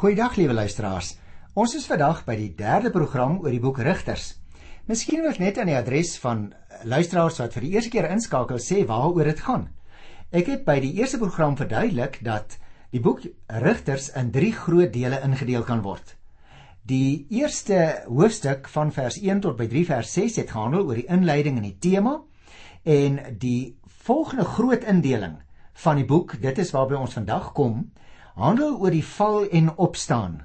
Goeiedag liewe luisteraars. Ons is vandag by die derde program oor die boek Rigters. Miskien wil ek net aan die adres van luisteraars wat vir die eerste keer inskakel sê waaroor dit gaan. Ek het by die eerste program verduidelik dat die boek Rigters in 3 groot dele ingedeel kan word. Die eerste hoofstuk van vers 1 tot by 3 vers 6 het gehandel oor die inleiding en die tema en die volgende groot indeling van die boek, dit is waarby ons vandag kom, handel oor die val en opstaan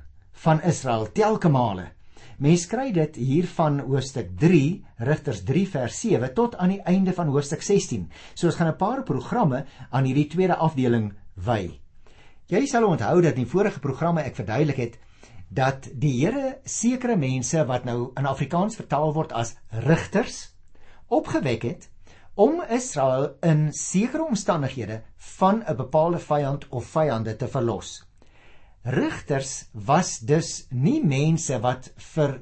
van Israel telke male. Mens kry dit hier van hoofstuk 3, Rigters 3 vers 7 tot aan die einde van hoofstuk 16. So ons gaan 'n paar programme aan hierdie tweede afdeling wy. Jy sal onthou dat in die vorige programme ek verduidelik het dat die Here sekere mense wat nou in Afrikaans vertaal word as rigters opgewek het om Israel in sekere omstandighede van 'n bepaalde vyand of vyande te verlos. Rigters was dus nie mense wat vir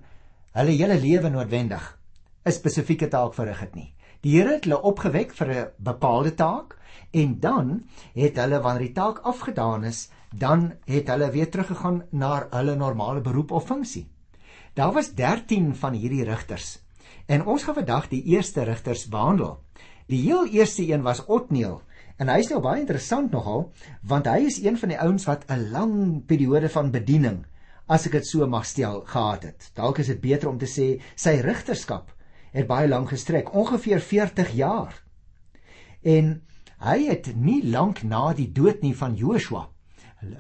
hulle hele lewe noodwendig 'n spesifieke taak verrig het nie. Die Here het hulle opgewek vir 'n bepaalde taak en dan het hulle wanneer die taak afgedaan is, dan het hulle weer teruggegaan na hulle normale beroep of funksie. Daar was 13 van hierdie rigters. En ons gaan vandag die eerste rigters behandel. Die heel eerste een was Otniel en hy's nou baie interessant nogal want hy is een van die ouens wat 'n lang periode van bediening as ek dit so mag stel gehad het. Dalk is dit beter om te sê sy rigterskap het baie lank gestrek, ongeveer 40 jaar. En hy het nie lank na die dood nie van Joshua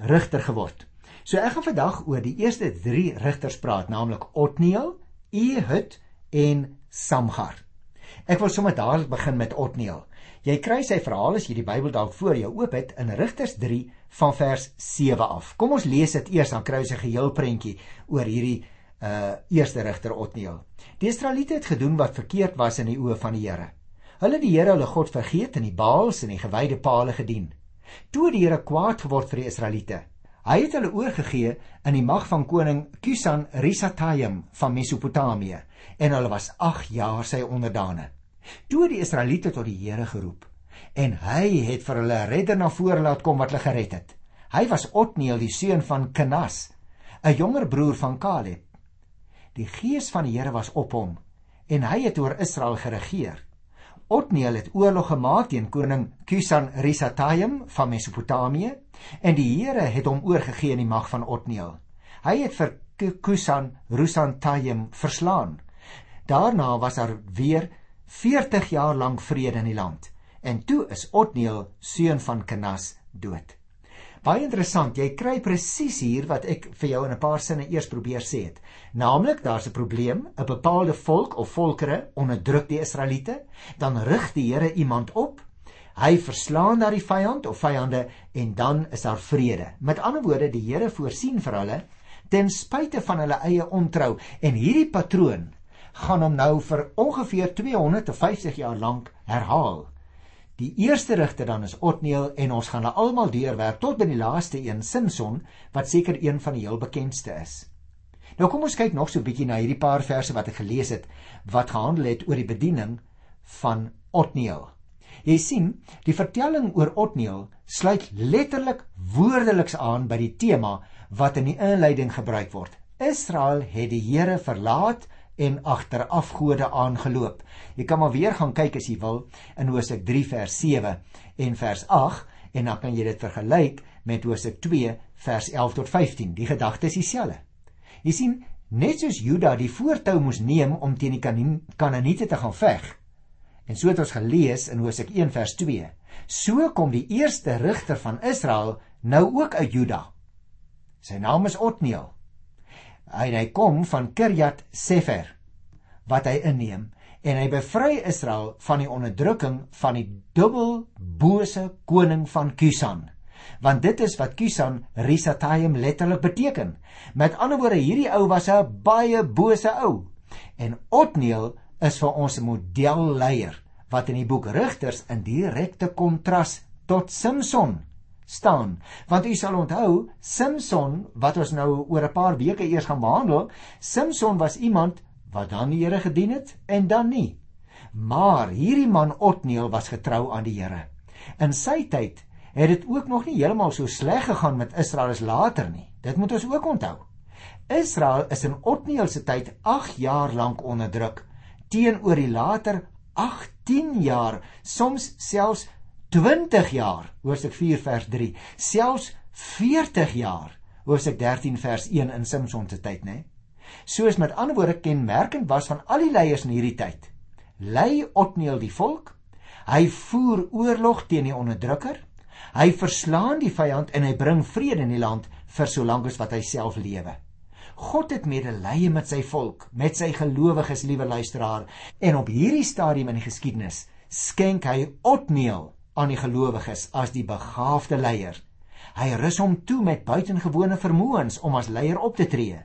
rigter geword. So ek gaan vandag oor die eerste 3 rigters praat, naamlik Otniel, Ehud en Samgar. Ek wil sommer dadelik begin met Otniel. Jy kry sy verhaal as jy die Bybel dalk voor jou oop het in Rigters 3 van vers 7 af. Kom ons lees dit eers dan kry ons 'n geheel prentjie oor hierdie uh eerste rigter Otniel. Die Israeliete het gedoen wat verkeerd was in die oë van die Here. Hulle die Here hulle God vergeet en die Baals en die gewyde palle gedien. Toe die Here kwaad geword vir die Israeliete, hy het hulle oorgegee in die mag van koning Kusan Risataim van Mesopotamië en hulle was 8 jaar sy onderdane. Toe die Israeliete tot die Here geroep en hy het vir hulle 'n redder na vore laat kom wat hulle gered het. Hy was Otniel die seun van Kenas, 'n jonger broer van Kaleb. Die gees van die Here was op hom en hy het oor Israel geregeer. Otniel het oorlog gemaak teen koning Kusan Risataim van Mesopotamië en die Here het hom oorgegee in die mag van Otniel. Hy het vir Kusan Rusantayim verslaan. Daarna was daar weer 40 jaar lank vrede in die land. En toe is Otniel seun van Kenas dood. Baie interessant, jy kry presies hier wat ek vir jou in 'n paar sinne eers probeer sê het. Naamlik, daar's 'n probleem, 'n bepaalde volk of volkere onderdruk die Israeliete, dan rig die Here iemand op. Hy verslaan daardie vyand of vyande en dan is daar vrede. Met ander woorde, die Here voorsien vir hulle ten spyte van hulle eie ontrou en hierdie patroon gaan hom nou vir ongeveer 250 jaar lank herhaal. Die eerste rigter dan is Otniel en ons gaan hulle almal deurwerk tot by die laaste een Simson wat seker een van die heel bekendste is. Nou kom ons kyk nog so 'n bietjie na hierdie paar verse wat ek gelees het wat gehandel het oor die bediening van Otniel. Jy sien, die vertelling oor Otniel sluit letterlik woordeliks aan by die tema wat in die inleiding gebruik word. Israel het die Here verlaat en agter afgode aangeloop. Jy kan maar weer gaan kyk as jy wil in Hosea 3 vers 7 en vers 8 en dan kan jy dit vergelyk met Hosea 2 vers 11 tot 15. Die gedagte is dieselfde. Jy sien, net soos Juda die voortou moes neem om teen die Kanaaniete te gaan veg. En so het ons gelees in Hosea 1 vers 2. So kom die eerste rigter van Israel nou ook uit Juda. Sy naam is Otniel hy hy kom van Kirjat Sefer wat hy inneem en hy bevry Israel van die onderdrukking van die dubbel bose koning van Kusan want dit is wat Kusan Risataim letterlik beteken. Met ander woorde hierdie ou was 'n baie bose ou en Otniel is vir ons 'n modelleier wat in die boek Rigters in direkte kontras tot Samson staan. Want u sal onthou, Samson wat ons nou oor 'n paar weke eers gaan behandel, Samson was iemand wat dan die Here gedien het en dan nie. Maar hierdie man Otniel was getrou aan die Here. In sy tyd het dit ook nog nie heeltemal so sleg gegaan met Israel as later nie. Dit moet ons ook onthou. Israel is in Otniel se tyd 8 jaar lank onderdruk teenoor die later 18 jaar, soms selfs 20 jaar, Hoofstuk 4 vers 3, selfs 40 jaar, Hoofstuk 13 vers 1 in Samson se tyd, né? Soos met ander woorde kenmerkend was van al die leiers in hierdie tyd. Lei Otniel die volk, hy voer oorlog teen die onderdrukker, hy verslaan die vyand en hy bring vrede in die land vir solank as wat hy self lewe. God het medelee met sy volk, met sy gelowiges, liewe luisteraar, en op hierdie stadium in die geskiedenis skenk hy Otniel aan die gelowiges as die begaafde leier. Hy rus hom toe met buitengewone vermoëns om as leier op te tree.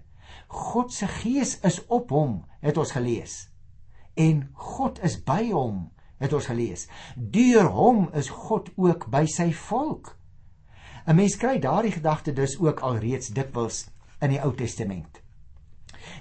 God se gees is op hom, het ons gelees. En God is by hom, het ons gelees. Deur hom is God ook by sy volk. 'n Mens kry daardie gedagte dus ook al reeds dikwels in die Ou Testament.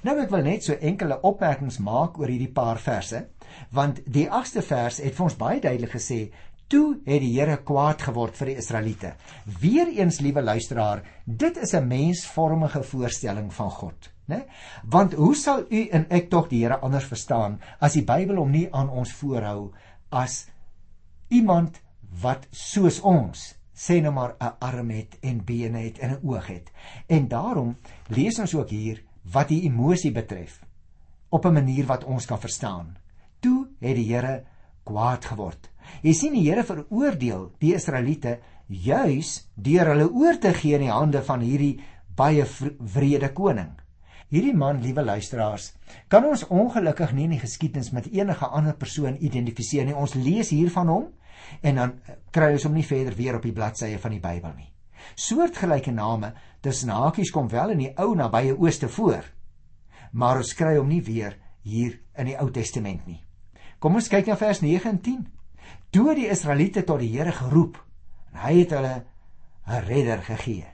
Nou ek wil net so enkele opmerkings maak oor hierdie paar verse, want die 8ste vers het vir ons baie duidelik gesê toe het die Here kwaad geword vir die Israeliete. Weereens liewe luisteraar, dit is 'n mensvormige voorstelling van God, né? Want hoe sal u en ek tog die Here anders verstaan as die Bybel hom nie aan ons voorhou as iemand wat soos ons sê nou maar 'n arm het en bene het en 'n oog het. En daarom lees ons ook hier wat die emosie betref op 'n manier wat ons kan verstaan. Toe het die Here kwaad geword. Jy sien die Here veroordeel die Israeliete juis deur hulle oor te gee in die hande van hierdie baie wrede koning. Hierdie man, liewe luisteraars, kan ons ongelukkig nie in die geskiedenis met enige ander persoon identifiseer nie. Ons lees hier van hom en dan kry ons hom nie verder weer op die bladsye van die Bybel nie. Soortgelyke name tussen hakies kom wel in die Ou nabye Ooste voor, maar ons kry hom nie weer hier in die Ou Testament nie. Kom ons kyk na vers 9 en 10. Toe die Israeliete tot die Here geroep, en hy het hulle 'n redder gegee.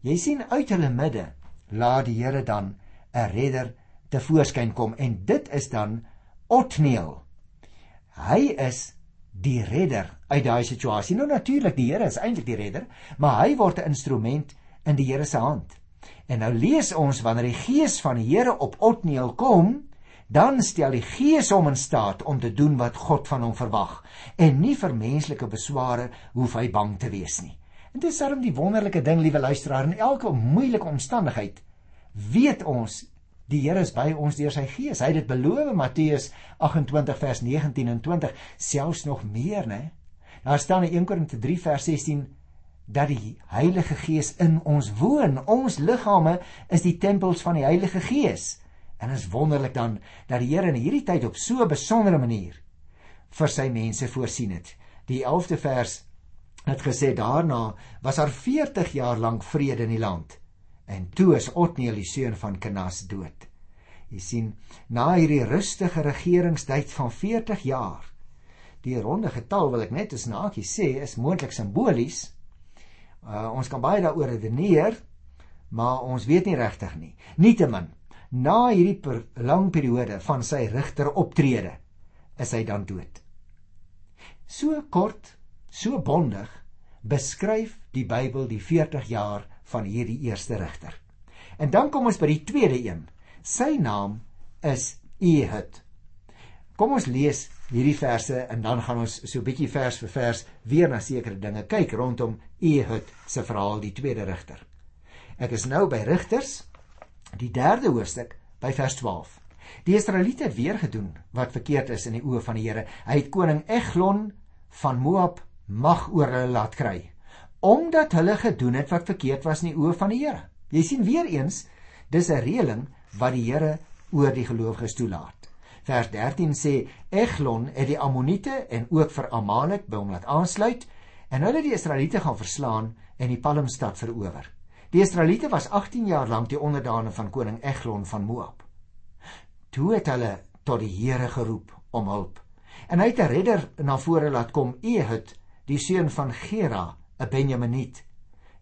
Jy sien uit hulle midde laat die Here dan 'n redder te voorskyn kom en dit is dan Otniel. Hy is die redder uit daai situasie. Nou natuurlik die Here is eintlik die redder, maar hy word 'n instrument in die Here se hand. En nou lees ons wanneer die gees van die Here op Otniel kom, dan stel die gees hom in staat om te doen wat God van hom verwag en nie vir menslike besware hoef hy bang te wees nie. En dit is darem die wonderlike ding, liewe luisteraar, in elke moeilike omstandigheid weet ons Die Here is by ons deur sy Gees. Hy het dit beloof in Matteus 28 vers 19 en 20, selfs nog meer, né? Daar staan in 1 Korinte 3 vers 16 dat die Heilige Gees in ons woon. Ons liggame is die tempels van die Heilige Gees. En is wonderlik dan dat die Here in hierdie tyd op so 'n besondere manier vir sy mense voorsien het. Die 11de vers het gesê daarna was daar 40 jaar lank vrede in die land. En toe is Otniel die seun van Kenas dood. Jy sien, na hierdie rustige regeringstyd van 40 jaar. Die ronde getal wil ek net as naakie sê is moontlik simbolies. Uh, ons kan baie daaroor redeneer, maar ons weet nie regtig nie. Nietemin, na hierdie per, lang periode van sy regter optrede, is hy dan dood. So kort, so bondig beskryf die Bybel die 40 jaar van hierdie eerste rigter. En dan kom ons by die tweede een. Sy naam is Ehud. Kom ons lees hierdie verse en dan gaan ons so bietjie vers vir vers weer na sekere dinge kyk rondom Ehud se verhaal die tweede rigter. Ek is nou by Rigters, die derde hoofstuk by vers 12. Die Israeliete het weer gedoen wat verkeerd is in die oë van die Here. Hy het koning Eglon van Moab mag oor hulle laat kry omdat hulle gedoen het wat verkeerd was in die oë van die Here. Jy sien weer eens, dis 'n reëling wat die Here oor die gelowiges toelaat. Vers 13 sê Eglon het die Ammoniete en ook vir Amalek by hom laat aansluit en hulle die Israeliete gaan verslaan en die Palmstad verower. Die Israeliete was 18 jaar lank die onderdane van koning Eglon van Moab. Toe het hulle tot die Here geroep om hulp. En hy het 'n redder na vore laat kom, Ehud, die seun van Gera 'n Benjaminiet.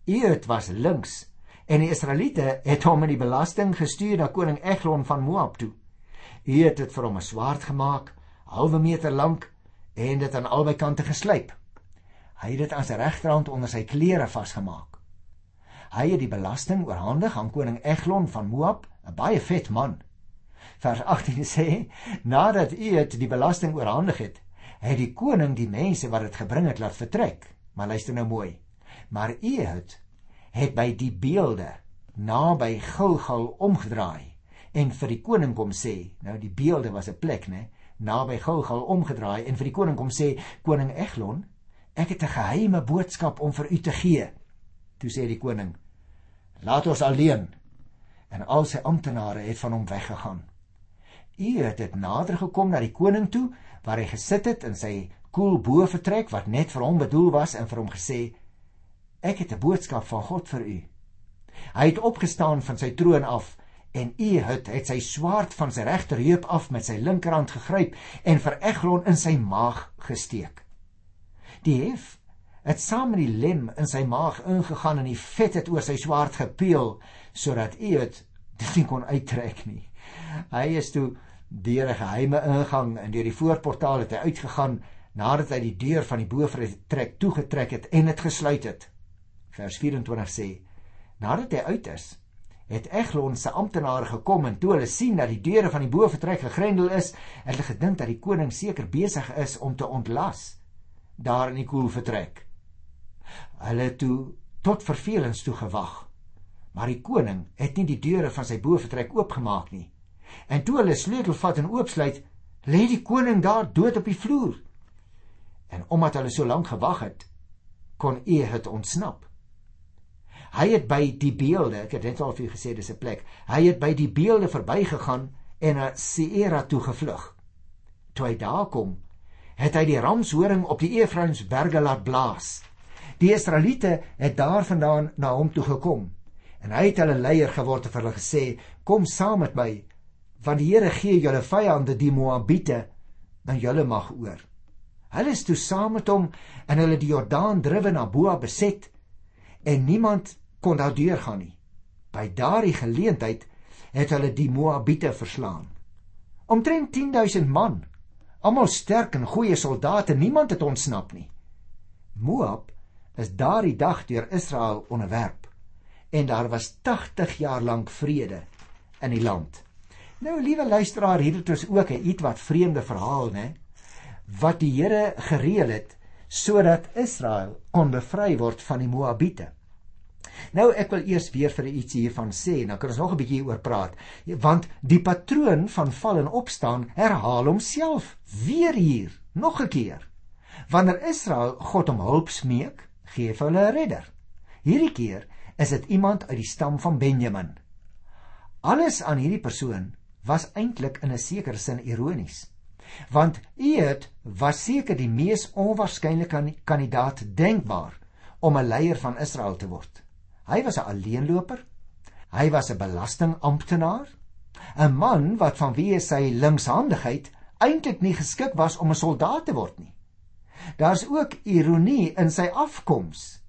Ehud was links en die Israeliete het hom in die belasting gestuur na koning Eglon van Moab toe. Ehud het vir hom 'n swaard gemaak, halwe meter lank en dit aan albei kante geslyp. Hy het dit aan sy regterhand onder sy klere vasgemaak. Hy het die belasting oorhandig aan koning Eglon van Moab, 'n baie vet man. Vers 18 sê: Nadat Eet die belasting oorhandig het, het die koning die mense wat dit gebring het laat vertrek. Maar luister nou mooi. Maar Eet het by die beelde naby Gilgal omgedraai en vir die koning kom sê, nou die beelde was 'n plek, né, naby Gilgal omgedraai en vir die koning kom sê, koning Eglon, ek het 'n geheime boodskap om vir u te gee. Toe sê die koning: "Laat ons alleen." En al sy amptenare het van hom weggegaan. U het dit nader gekom na die koning toe waar hy gesit het in sy koel bo vertrek wat net vir hom bedoel was en vir hom gesê: "Ek het 'n boodskap van God vir u." Hy het opgestaan van sy troon af en Ehud het sy swaard van sy regterheup af met sy linkerhand gegryp en vir Eglon in sy maag gesteek. Die hef het saam met die lem in sy maag ingegaan en die vet het oor sy swaard gepeel sodat Ehud dit nie kon uittrek nie. Hy is toe deur 'n geheime ingang en deur die voorportaal het hy uitgegaan nadat hy die deur van die boefretrek toegetrek het en dit gesluit het. Vers 24 sê: Nadat hy uit is, het Eglon se amptenare gekom en toe hulle sien dat die deure van die boefretrek gegrendel is, het hulle gedink dat die koning seker besig is om te ontlas daar in die koel vertrek. Hulle toe tot vervelings toe gewag. Maar die koning het nie die deure van sy boefretrek oopgemaak nie. En toe hulle sleutel vat en oopsluit, lê die koning daar dood op die vloer. En omdat hulle so lank gewag het, kon Ehud ontsnap. Hy het by die beelde, ek het net al vir u gesê dis 'n plek. Hy het by die beelde verbygegaan en na Seira toe gevlug. Toe hy daar kom, het hy die ramshoring op die Efraimsberge laat blaas. Die Israeliete het daarvandaan na hom toe gekom en hy het hulle leier geword en vir hulle gesê: "Kom saam met my, want die Here gee julle vyande die Moabiete in julle mag oor." Hulle is toe saam met hom en hulle die Jordaan drywe na Boa beset en niemand kon daar deurgaan nie. By daardie geleentheid het hulle die Moabiete verslaan. Omtrent 10000 man, almal sterk en goeie soldate, niemand het ontsnap nie. Moab is daardie dag deur Israel onderwerp en daar was 80 jaar lank vrede in die land. Nou liewe luisteraar, hier het ons ook 'n ietwat vreemde verhaal, né? Wat die Here gereël het sodat Israel kon bevry word van die Moabiete. Nou ek wil eers weer vir iets hiervan sê, dan kan ons nog 'n bietjie oor praat. Want die patroon van val en opstaan herhaal homself weer hier, nog 'n keer. Wanneer Israel God om hulp smeek, gee vir hulle 'n redder. Hierdie keer is dit iemand uit die stam van Benjamin. Alles aan hierdie persoon was eintlik in 'n sekere sin ironies. Want Eet was seker die mees onwaarskynlike kandidaat denkbaar om 'n leier van Israel te word. Hy was 'n alleenloper. Hy was 'n belastingamptenaar, 'n man wat vanweë sy linkshandigheid eintlik nie geskik was om 'n soldaat te word nie. Daar's ook ironie in sy afkoms.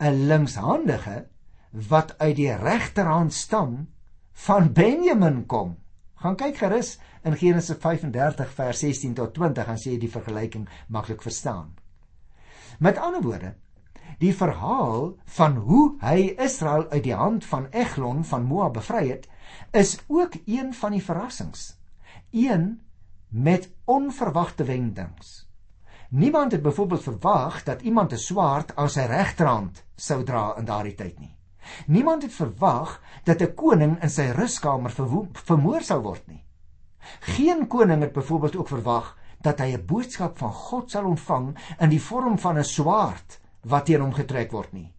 'n Linkshandige wat uit die regterhand stam van Benjamin kom. Gaan kyk gerus in Genesis 35 vers 16 tot 20 en sê jy die vergelyking maklik verstaan. Met ander woorde, die verhaal van hoe hy Israel uit die hand van Eglon van Moab bevry het, is ook een van die verrassings. Een met onverwagte wendings. Niemand het byvoorbeeld verwag dat iemand 'n swaard aan sy regterhand sou dra in daardie tyd nie. Niemand het verwag dat 'n koning in sy ruskamer vermoor sou word nie. Geen koning het byvoorbeeld ook verwag dat hy 'n boodskap van God sal ontvang in die vorm van 'n swaard wat teen hom getrek word nie.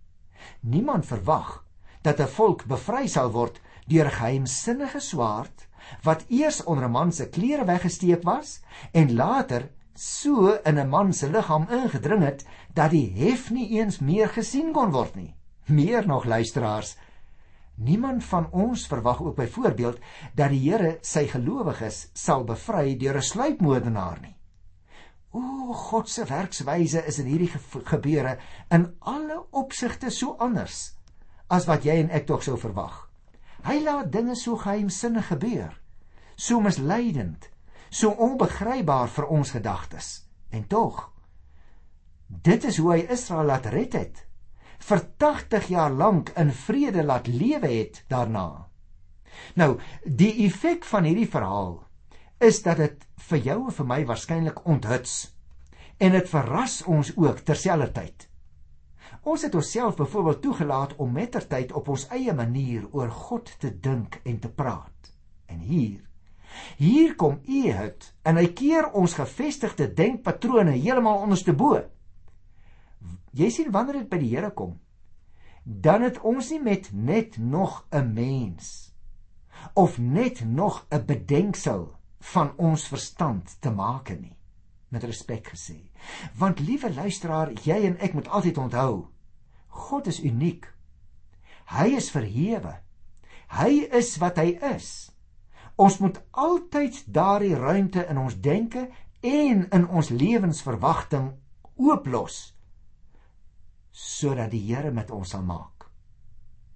Niemand verwag dat 'n volk bevry sal word deur 'n geheimsinnige swaard wat eers onder 'n man se klere weggesteek was en later so in 'n man se liggaam ingedring het dat die hef nie eens meer gesien kon word nie. Meer nog luisteraars, niemand van ons verwag ook byvoorbeeld dat die Here sy gelowiges sal bevry deur 'n sluipmoordenaar nie. O, God se werkswyse is in hierdie gebeure in alle opsigte so anders as wat jy en ek tog sou verwag. Hy laat dinge so geheimsinnig gebeur, so misleidend, so onbegrypbaar vir ons gedagtes. En tog, dit is hoe hy Israel laat red het vir 80 jaar lank in vrede laat lewe het daarna. Nou, die effek van hierdie verhaal is dat dit vir jou en vir my waarskynlik onthuts en dit verras ons ook terselfdertyd. Ons het onsself byvoorbeeld toegelaat om mettertyd op ons eie manier oor God te dink en te praat. En hier hier kom Ehud en hy keer ons gevestigde denkpatrone heeltemal onderste bo. Jy sien wanneer dit by die Here kom, dan het ons nie met net nog 'n mens of net nog 'n bedenksel van ons verstand te maak nie met respek gesê. Want liewe luisteraar jy en ek moet altyd onthou God is uniek. Hy is verhewe. Hy is wat hy is ons moet altyd daardie ruimte in ons denke en in ons lewensverwagting ooplos sodat die Here met ons sal maak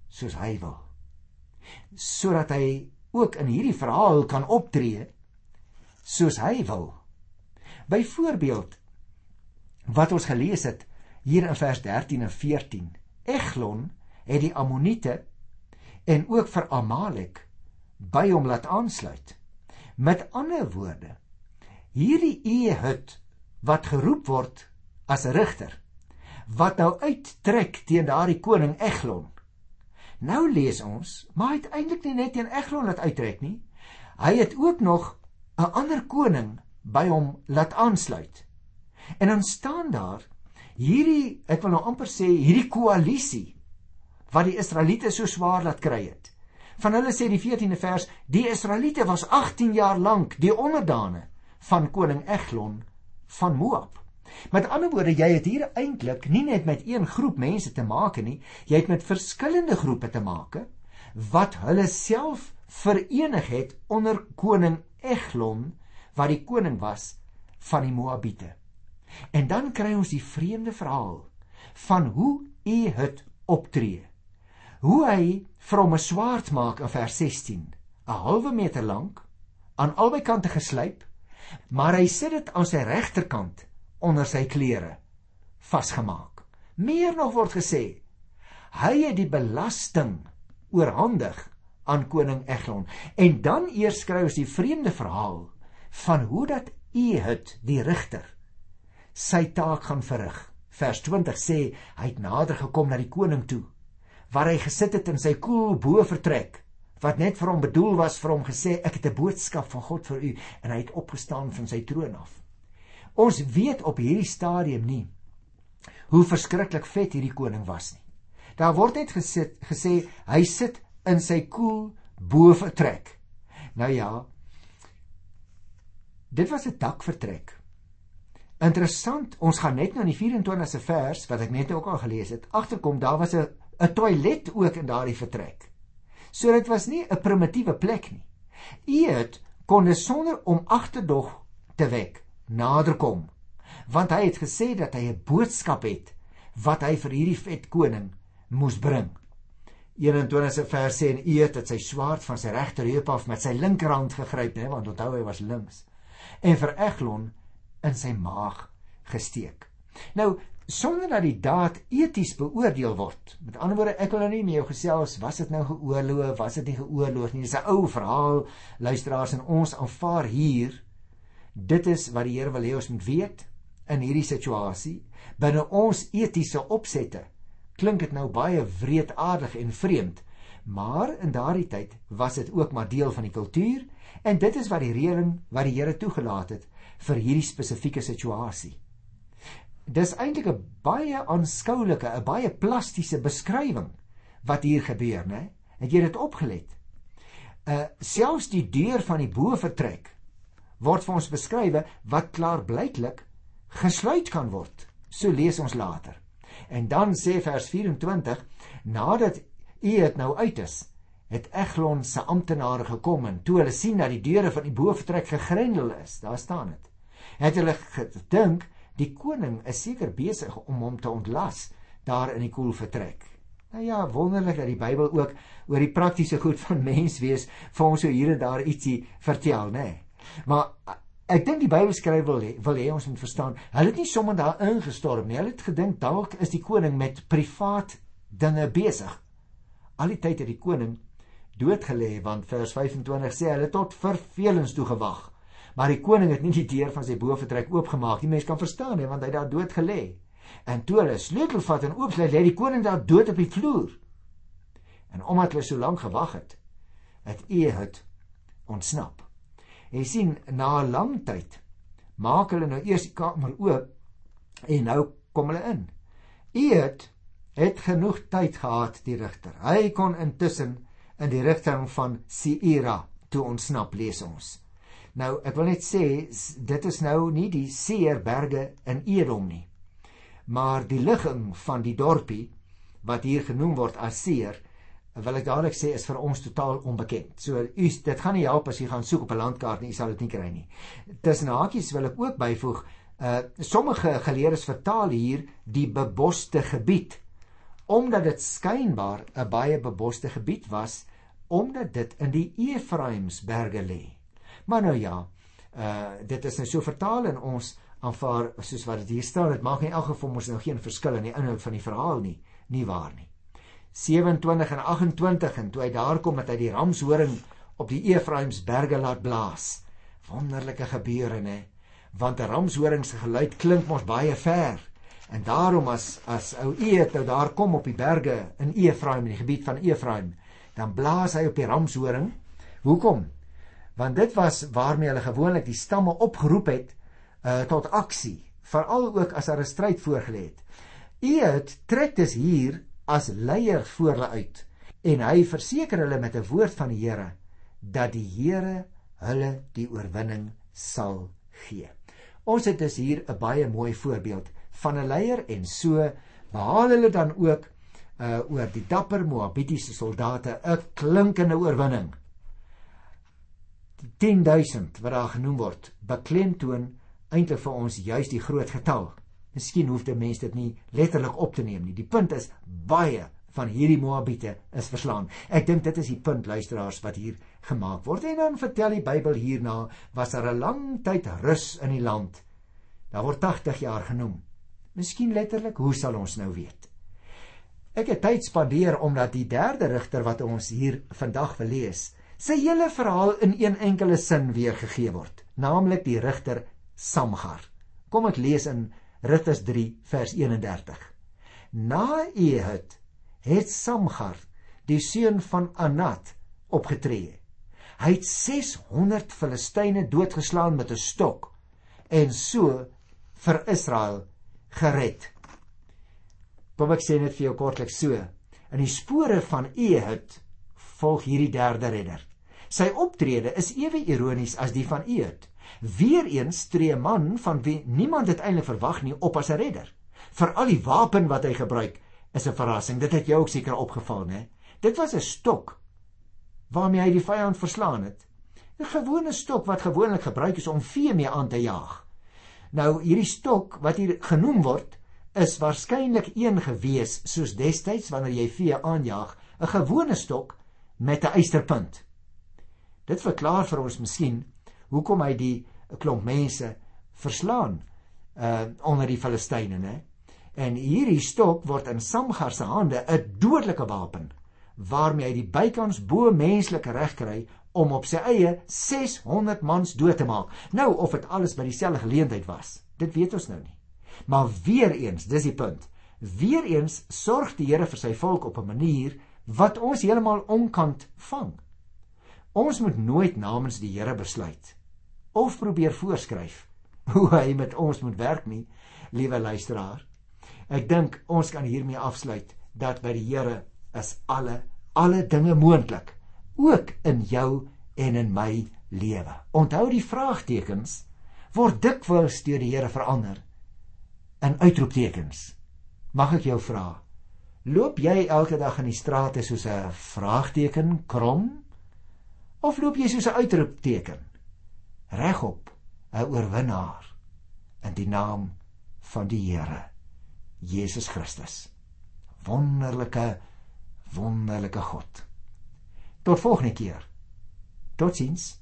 soos hy wil sodat hy ook in hierdie verhaal kan optree soos hy wil. Byvoorbeeld wat ons gelees het hier in vers 13 en 14. Eglon het die Ammoniete en ook vir Amalek by hom laat aansluit. Met ander woorde, hierdie Ehud wat geroep word as 'n rigter wat nou uittrek teen daardie koning Eglon Nou lees ons, maar hy het eintlik nie net teen Eglon laat uittrek nie. Hy het ook nog 'n ander koning by hom laat aansluit. En dan staan daar hierdie, ek wil nou amper sê, hierdie koalisie wat die Israeliete so swaar laat kry het. Van hulle sê die 14de vers, die Israeliete was 18 jaar lank die onderdane van koning Eglon van Moab. Met ander woorde, jy het hier eintlik nie net met een groep mense te maak nie, jy het met verskillende groepe te maak wat hulle self verenig het onder koning Eglon wat die koning was van die Moabiete. En dan kry ons die vreemde verhaal van hoe Ehud optree. Hoe hy van 'n swaard maak in vers 16, 'n halwe meter lank, aan albei kante geslyp, maar hy sit dit aan sy regterkant onder sy klere vasgemaak. Meer nog word gesê, hy het die belasting oorhandig aan koning Eglon. En dan eers skryf ons die vreemde verhaal van hoe dat Ehud die rigter sy taak gaan verrig. Vers 20 sê hy het nader gekom na die koning toe waar hy gesit het in sy koel bo vertrek wat net vir hom bedoel was vir hom gesê ek het 'n boodskap van God vir u en hy het opgestaan van sy troon af. Ons weet op hierdie stadium nie hoe verskriklik vet hierdie koning was nie. Daar word net gesit gesê hy sit in sy koel bo vertrek. Nou ja. Dit was 'n dakvertrek. Interessant, ons gaan net in die 24ste vers wat ek net ook al gelees het, agterkom daar was 'n 'n toilet ook in daardie vertrek. So dit was nie 'n primitiewe plek nie. Eet kon sonder om agterdog te wek nader kom want hy het gesê dat hy 'n boodskap het wat hy vir hierdie vet koning moes bring 21ste vers sê en eet het sy swaard van sy regterheup af met sy linkerhand gegryp nê want onthou hy was links en vir Eglon in sy maag gesteek nou sonder dat die daad eties beoordeel word met ander woorde ek wil nou nie met jou gesels was dit nou geoorloof was dit nie geoorloof nie dis 'n ou verhaal luisteraars en ons aanvaar hier Dit is wat die Here wil hê ons moet weet in hierdie situasie binne ons etiese opsette. Klink dit nou baie wreedaardig en vreemd, maar in daardie tyd was dit ook maar deel van die kultuur en dit is wat die reëling wat die Here toegelaat het vir hierdie spesifieke situasie. Dis eintlik 'n baie aanskoulike, 'n baie plastiese beskrywing wat hier gebeur, né? Het jy dit opgelet? Uh selfs die deur van die bo vertrek word vir ons beskrywe wat klaarblyklik gesluit kan word. So lees ons later. En dan sê vers 24, nadat u dit nou uit is, het Eglon se amptenare gekom en toe hulle sien dat die deure van die boeftrek gegrendel is, daar staan dit. Het hulle gedink die koning is seker besig om hom te ontlas daar in die koel vertrek. Nou ja, wonderlik dat die Bybel ook oor die praktiese goed van mens wees vir ons so hier en daar ietsie vertel, nê? Nee. Maar Ek dink die Bybelskrywer wil hê wil hê ons moet verstaan. Hulle het nie sommer daar ingestorm nie. Hulle het gedink dalk is die koning met privaat dinge besig. Al die tyd het die koning doodgelê want vers 25 sê hulle tot vervelings toe gewag. Maar die koning het nie die deur van sy boefretrek oopgemaak nie. Mense kan verstaan hè want hy daar dood gelê. En toe hulle sleutel vat en oopsluit, lê die koning daar dood op die vloer. En omdat hulle so lank gewag het, het Ehud ontsnap. Jy sien, na 'n lang tyd maak hulle nou eers die kamer oop en nou kom hulle in. Ehud het genoeg tyd gehad die rigter. Hy kon intussen in die rigting van Seira toe ontsnap, lees ons. Nou, ek wil net sê dit is nou nie die Seerberge in Edom nie maar die ligging van die dorpie wat hier genoem word as Seer wil ek dadelik sê is vir ons totaal onbekend. So u dit gaan nie help as jy gaan soek op 'n landkaart nie, jy sal dit nie kry nie. Tussen hakies wil ek ook byvoeg, uh sommige geleerdes vertaal hier die beboste gebied omdat dit skynbaar 'n baie beboste gebied was omdat dit in die Efraimsberge lê. Maar nou ja, uh dit is nou so vertaal en ons aanvaar soos wat dit hier staan. Dit maak in elk geval mos nou geen verskil in die inhoud van die verhaal nie, nie waar nie. 27 en 28 en toe hy daar kom met hy die ramshoring op die Efraimsberge laat blaas. Wonderlike gebeure nê, want 'n ramshoring se geluid klink mos baie ver. En daarom as as ou Eet nou daar kom op die berge in Efraim in die gebied van Efraim, dan blaas hy op die ramshoring. Hoekom? Want dit was waarmee hulle gewoonlik die stamme opgeroep het uh, tot aksie, veral ook as daar 'n stryd voorgelê het. Eet trek dus hier as leier voor hulle uit en hy verseker hulle met 'n woord van die Here dat die Here hulle die oorwinning sal gee. Ons het dus hier 'n baie mooi voorbeeld van 'n leier en so behaal hulle dan ook uh oor die dapper Moabitiese soldate 'n klinkende oorwinning. Die 10000 wat daar genoem word, beklemtoon eintlik vir ons juis die groot getal. Miskien hoef dit mense dit nie letterlik op te neem nie. Die punt is baie van hierdie Moabiete is verslaan. Ek dink dit is die punt luisteraars wat hier gemaak word. En dan vertel die Bybel hierna was daar 'n lang tyd rus in die land. Daar word 80 jaar genoem. Miskien letterlik, hoe sal ons nou weet? Ek het tyd spandeer omdat die derde rigter wat ons hier vandag wil lees, sy hele verhaal in een enkele sin weergegee word, naamlik die rigter Samgar. Kom ek lees in Ritters 3 vers 31. Na Ehud het Samgar, die seun van Anat, opgetree. Hy het 600 Filistyne doodgeslaan met 'n stok en so vir Israel gered. Kom ek sê net vir jou kortliks so. In die spore van Ehud volg hierdie derde redder. Sy optrede is ewe ironies as die van Ehud. Weereens tree 'n man van wie niemand dit eintlik verwag nie op as 'n redder. Vir al die wapen wat hy gebruik is 'n verrassing. Dit het jou ook seker opgeval, né? Dit was 'n stok waarmee hy die vyand verslaan het. 'n Gewone stok wat gewoonlik gebruik is om vee mee aan te jaag. Nou hierdie stok wat hier genoem word, is waarskynlik een gewees soos destyds wanneer jy vee aanjaag, 'n gewone stok met 'n eysterpunt. Dit verklaar vir ons miskien hoekom hy die klomp mense verslaan uh onder die Filistyne, né? En hierdie stok word in Samgar se hande 'n dodelike wapen waarmee hy die bykans bo menslike reg kry om op sy eie 600 mans dood te maak. Nou of dit alles by dieselfde geleentheid was, dit weet ons nou nie. Maar weer eens, dis die punt. Weer eens sorg die Here vir sy volk op 'n manier wat ons heeltemal onkant vang. Ons moet nooit namens die Here besluit of probeer voorskryf hoe hy met ons moet werk nie, liewe luisteraar. Ek dink ons kan hiermee afsluit dat by die Here is alle alle dinge moontlik, ook in jou en in my lewe. Onthou die vraagtekens word dikwels deur die Here verander in uitroeptekens. Mag ek jou vra? Loop jy elke dag in die strate soos 'n vraagteken krom of loop jy soos 'n uitroepteken? regop 'n oorwinnaar in die naam van die Here Jesus Christus. Wonderlike wonderlike God. Tot volgende keer. Totsiens.